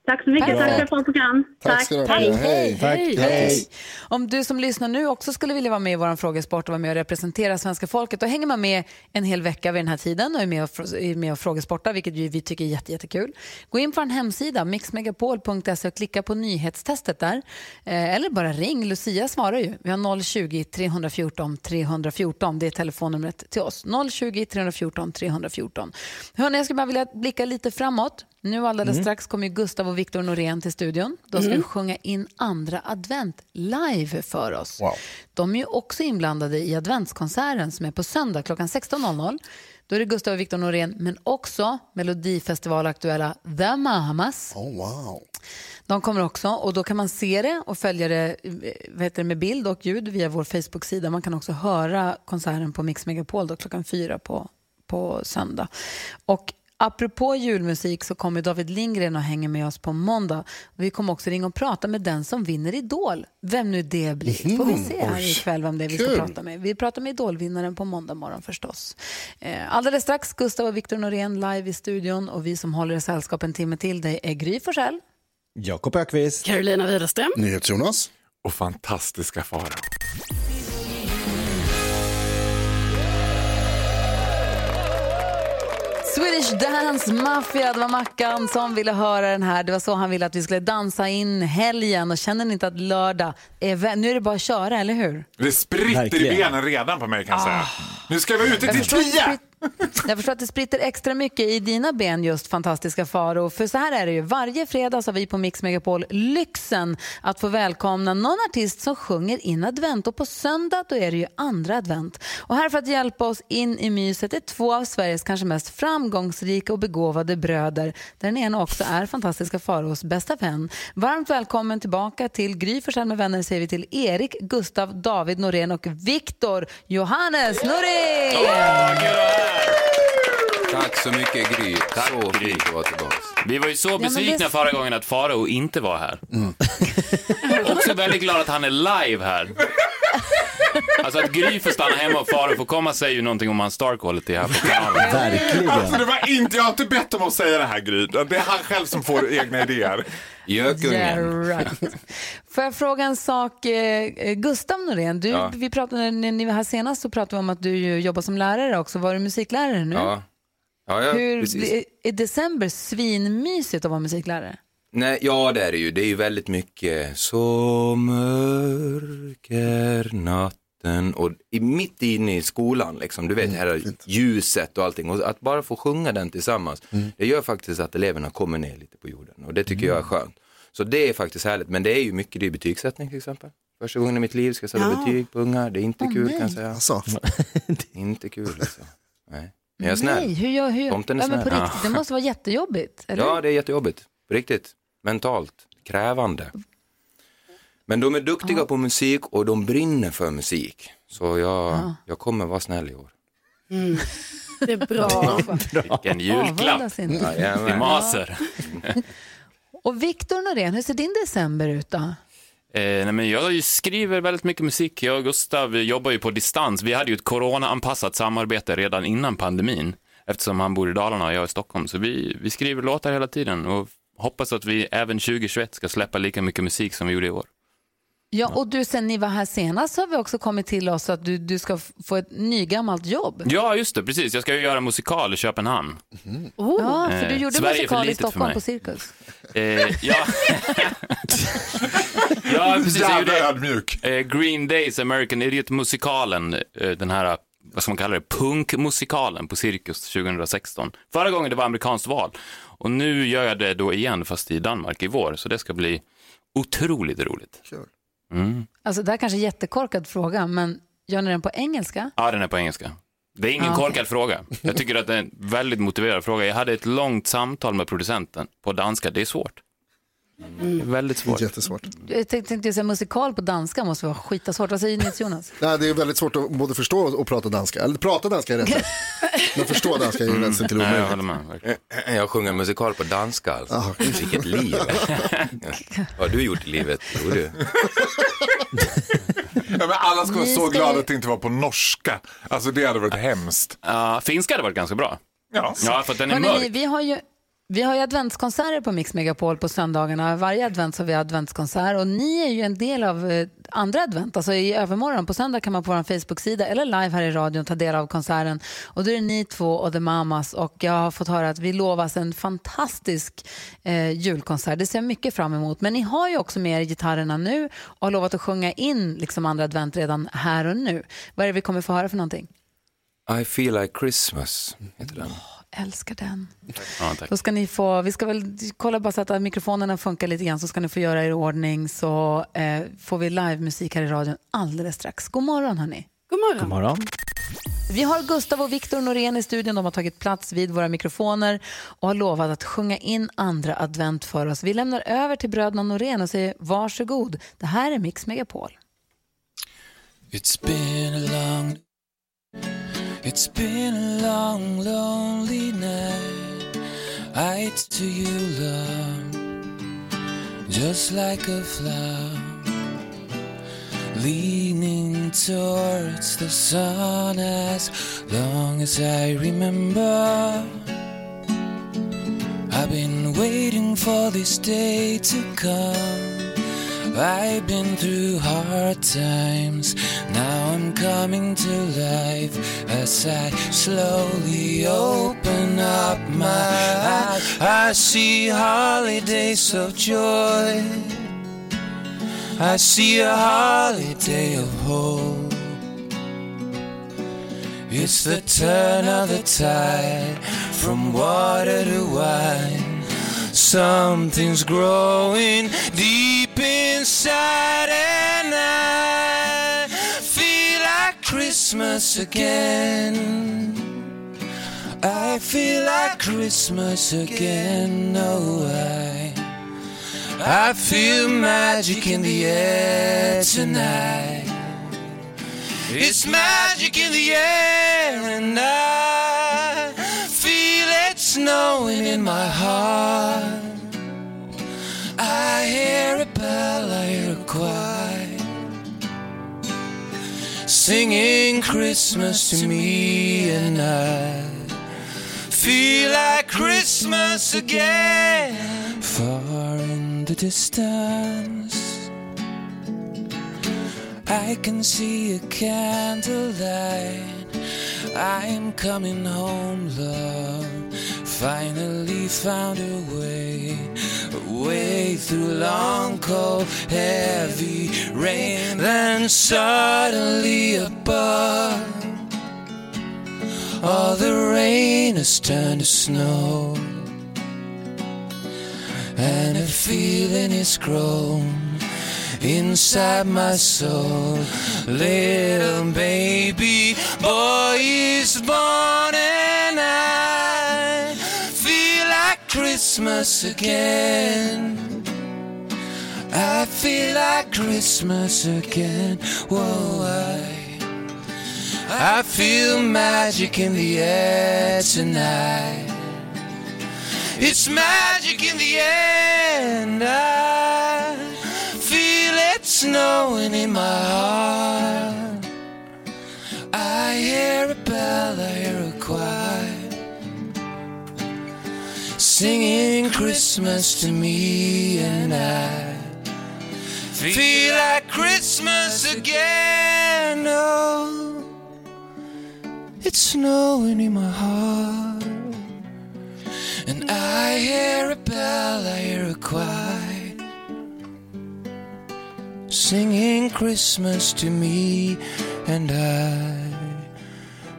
Tack så mycket. Tack. Tack för ett bra program. Tack ska du ha. Hej. Tack, Hej. hej. Om du som lyssnar nu också skulle vilja vara med i vår frågesport och vara med och representera svenska folket, då hänger man med en hel vecka vid den här tiden och är med och, är med och frågesportar, vilket vi tycker är jätte, jättekul. Gå in på en hemsida, mixmegapol.se och klicka på nyhetstestet där. Eh, eller bara ring, Lucia svarar ju. Vi har 020-314 314, det är telefonnumret till oss. 020-314 314. Hörrni, jag skulle bara vilja blicka lite framåt. Nu alldeles strax kommer Gustav och Viktor Norén till studion. De ska ju sjunga in andra advent live för oss. Wow. De är ju också inblandade i adventskonserten som är på söndag klockan 16.00. Då är det Gustav och Viktor Norén, men också Melodifestivalaktuella The Mamas. Oh, wow. De kommer också och då kan man se det och följa det, vad det med bild och ljud via vår Facebook-sida. Man kan också höra konserten på Mix Megapol då, klockan fyra på, på söndag. Och apropå julmusik så kommer David Lindgren och hänger med oss på måndag. Vi kommer också ringa och prata med den som vinner Idol. Vem nu det blir får vi se här ikväll vem det är vi ska prata med. Vi pratar med Idolvinnaren på måndag morgon förstås. Eh, Alldeles strax Gustav och Viktor Norén live i studion och vi som håller i sällskap en timme till dig är Gry Forssell. Jakob Ökvist. Carolina Widerström. NyhetsJonas. Och fantastiska Farao. Dance Mafia, det var Mackan som ville höra den här. Det var så han ville att vi skulle dansa in helgen och känner ni inte att lördag är Nu är det bara att köra, eller hur? Det spritter Verkligen. i benen redan på mig kan jag säga. Nu ska vi vara ute till tio! Jag förstår att det spritter extra mycket i dina ben just fantastiska Faro. För så här är det ju, varje fredag så har vi på Mix Megapol lyxen att få välkomna någon artist som sjunger in advent och på söndag då är det ju andra advent. Och här för att hjälpa oss in i myset är två av Sveriges kanske mest framgångsrika och begåvade bröder den ena också är fantastiska Faros bästa vän. Varmt välkommen tillbaka till Gry Forssell med vänner säger vi till Erik, Gustav, David Norén och Viktor Johannes Norén! Tack så mycket Gry. så fint att vara tillbaka. Vi var ju så besvikna det- förra gången att Farao inte var här. Mm. Också väldigt glad att han är live här. Alltså att Gry får stanna hemma och Farao får komma säger ju någonting om hans star quality här på kanalen. Verkligen. Alltså det var inte, jag har inte bett om att säga det här Gry. Det är han själv som får egna idéer. Gökungen. Yeah, right. Får jag fråga en sak? Eh, Gustav Norén, du, Ja. vi pratade, när ni var här senast så pratade vi om att du jobbar som lärare också. Var du musiklärare nu? Ja. Ja, ja, Hur, precis. är, december svinmysigt att vara musiklärare? Nej, ja, det är det ju. Det är ju väldigt mycket så mörk är natten och i, mitt inne i skolan, liksom, du vet, här är ljuset och allting. Och att bara få sjunga den tillsammans, det gör faktiskt att eleverna kommer ner lite på jorden och det tycker jag är skönt. Så det är faktiskt härligt, men det är ju mycket, det är betygssättning till exempel. Första gången i mitt liv ska jag sätta Ja. betyg på ungar, det är inte Åh, kul nej. kan jag säga. Alltså, Inte kul alltså. Nej. Men jag är snäll. Nej, hur gör, hur gör? Tomten är ja, men på riktigt, det måste vara jättejobbigt. Eller? Ja, det är jättejobbigt. På riktigt. Mentalt. Krävande. Men de är duktiga på musik och de brinner för musik. Så jag, Ja. jag kommer vara snäll i år. Mm. Det är bra. Vilken julklapp till Maser. Och Viktor Norén, hur ser din december ut då? Eh, nej, men jag skriver väldigt mycket musik. Jag och Gustav jobbar ju på distans. Vi hade ju ett corona-anpassat samarbete redan innan pandemin, eftersom han bor i Dalarna och jag i Stockholm. Så vi, vi skriver låtar hela tiden och hoppas att vi även 2021 ska släppa lika mycket musik som vi gjorde i år. Ja, och du, sen ni var här senast så har vi också kommit till oss att du, du ska få ett nygammalt jobb. Ja, just det, precis. Jag ska ju göra musikal i Köpenhamn. Ja, för du Eh, gjorde Sverige musikal i Stockholm på Cirkus. Eh, ja. ja, precis. Jag Jävla gjorde ödmjuk. eh, Green Days American Idiot-musikalen, eh, den här, vad ska man kalla det, punkmusikalen på Cirkus 2016. Förra gången det var amerikanskt val. Och nu gör jag det då igen, fast i Danmark i vår. Så det ska bli otroligt roligt. Mm. Alltså det här kanske är en jättekorkad fråga, men gör ni den på engelska? Ja, den är på engelska. Det är ingen Ah, korkad fråga. Jag tycker att det är en väldigt motiverad fråga. Jag hade ett långt samtal med producenten på danska. Det är svårt. Det är väldigt svårt. Jättesvårt. Jag tänkte säga musikal på danska måste vara skitasvårt. Vad säger ni Jonas? Nej, det är väldigt svårt att både förstå och prata danska. Eller prata danska är rätt. Men förstå danska är ju nästan till Nej, jag omöjligt. håller med. Jag sjunger musikal på danska alltså. Vilket liv. Vad har du gjort i livet, tror du? Ja, men alla ska vara så glada att det inte var på norska. Alltså det hade varit hemskt. Ja, finska hade varit ganska bra. Ja. Ja, för att den är Hörrni, mörk. vi har ju vi har ju adventskonserter på Mix Megapol på söndagarna. Varje advent har vi adventskonsert och ni är ju en del av eh, andra advent. Alltså i övermorgon på söndag kan man på vår Facebook-sida eller live här i radion ta del av konserten. Och då är det ni två och The Mamas och jag har fått höra att vi lovas en fantastisk eh, julkonsert. Det ser jag mycket fram emot. Men ni har ju också med er gitarrerna nu och har lovat att sjunga in liksom andra advent redan här och nu. Vad är det vi kommer få höra för någonting? I feel like Christmas, heter den. Älskar den. Ja, tack. Då ska ni få, vi ska väl kolla bara så att mikrofonerna funkar lite grann så ska ni få göra er i ordning så eh, får vi livemusik här i radion alldeles strax. God morgon hörni. God morgon. God morgon. Vi har Gustav och Viktor Norén i studion. De har tagit plats vid våra mikrofoner och har lovat att sjunga in andra advent för oss. Vi lämnar över till bröderna Norén och säger varsågod. Det här är Mix Megapol. It's been a long, it's been a long, lonely night. I to you, love, just like a flower, leaning towards the sun as long as I remember. I've been waiting for this day to come. I've been through hard times. Now I'm coming to life as I slowly open up my eyes. I see holidays of joy. I see a holiday of hope. It's the turn of the tide from water to wine. Something's growing deep inside, and I feel like Christmas again. I feel like Christmas again. Oh, I, I feel magic in the air tonight. It's magic in the air, and I in my heart. I hear a bell, I hear a choir singing Christmas to me, and I feel like Christmas again. Far in the distance, I can see a candlelight. I'm coming home, love. Finally found a way, a way through long, cold, heavy rain. Then suddenly above, all the rain has turned to snow, and a feeling is grown inside my soul. Little baby boy is born and I Christmas again. I feel like Christmas again. Whoa, I, I feel magic in the air tonight. It's magic in the and I feel it snowing in my heart. I hear a bell, I hear a singing Christmas to me, and I feel like Christmas again. Oh, it's snowing in my heart. And I hear a bell, I hear a choir singing Christmas to me, and I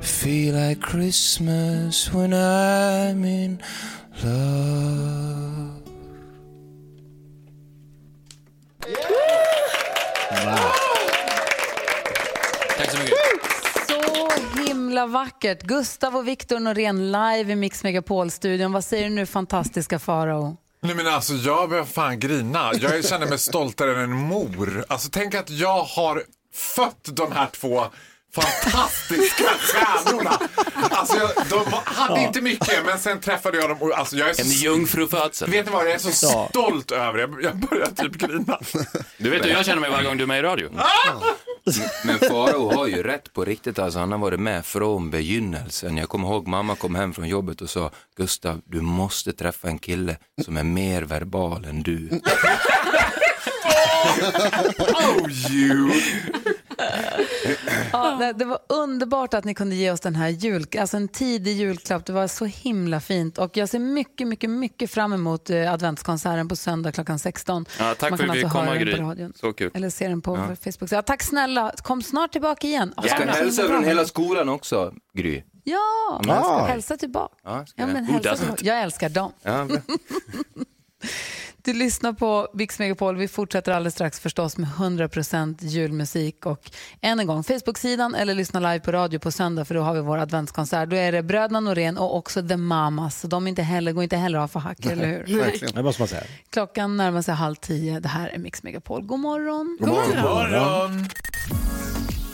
feel like Christmas when I'm in love. Tack så mycket. Så himla vackert. Gustav och Viktor Norén live i Mix Megapol-studion. Vad säger du nu, fantastiska Farao? Nej men alltså jag börjar fan grina. Jag känner mig stoltare än en mor. Alltså tänk att jag har fött de här två fantastiska stjärnorna. Alltså jag, de hade Ja. inte mycket men sen träffade jag dem och alltså jag är så... En jungfrufödsel. Vet ni vad, jag är så Ja. stolt över det. Jag, jag börjar typ grina. Du vet hur jag känner mig varje gång du är med i radio. Men Farao har ju rätt på riktigt, alltså, han har varit med från begynnelsen. Jag kommer ihåg mamma kom hem från jobbet och sa Gustav, du måste träffa en kille som är mer verbal än du. oh you! Ja, det, det var underbart att ni kunde ge oss den här jul, alltså en tidig julklapp. Det var så himla fint och jag ser mycket, mycket, mycket fram emot eh, adventskonserten på söndag klockan 16. Ja, tack Man för att vi alltså komma, Gry. på radion. Så kul. Eller se den på Ja. Facebook. Ja, tack snälla, kom snart tillbaka igen. Jag ska hälsa från hela skolan också, Gry. Ja, Ja. ska hälsa tillbaka. Ja, ska Ja, jag. men Who hälsa doesn't? tillbaka. Jag älskar dem. Du lyssnar på Mix Megapol. Vi fortsätter alldeles strax förstås med 100% julmusik. Och än en gång, Facebook-sidan eller lyssna live på radio på söndag för då har vi vår adventskonsert. Då är det bröderna Norén och också The Mamas. Så de är inte heller, går inte heller av för hack, eller hur? Verkligen. Det måste man säga. Klockan närmar sig halv tio. Det här är Mix Megapol. God morgon. God morgon. God morgon.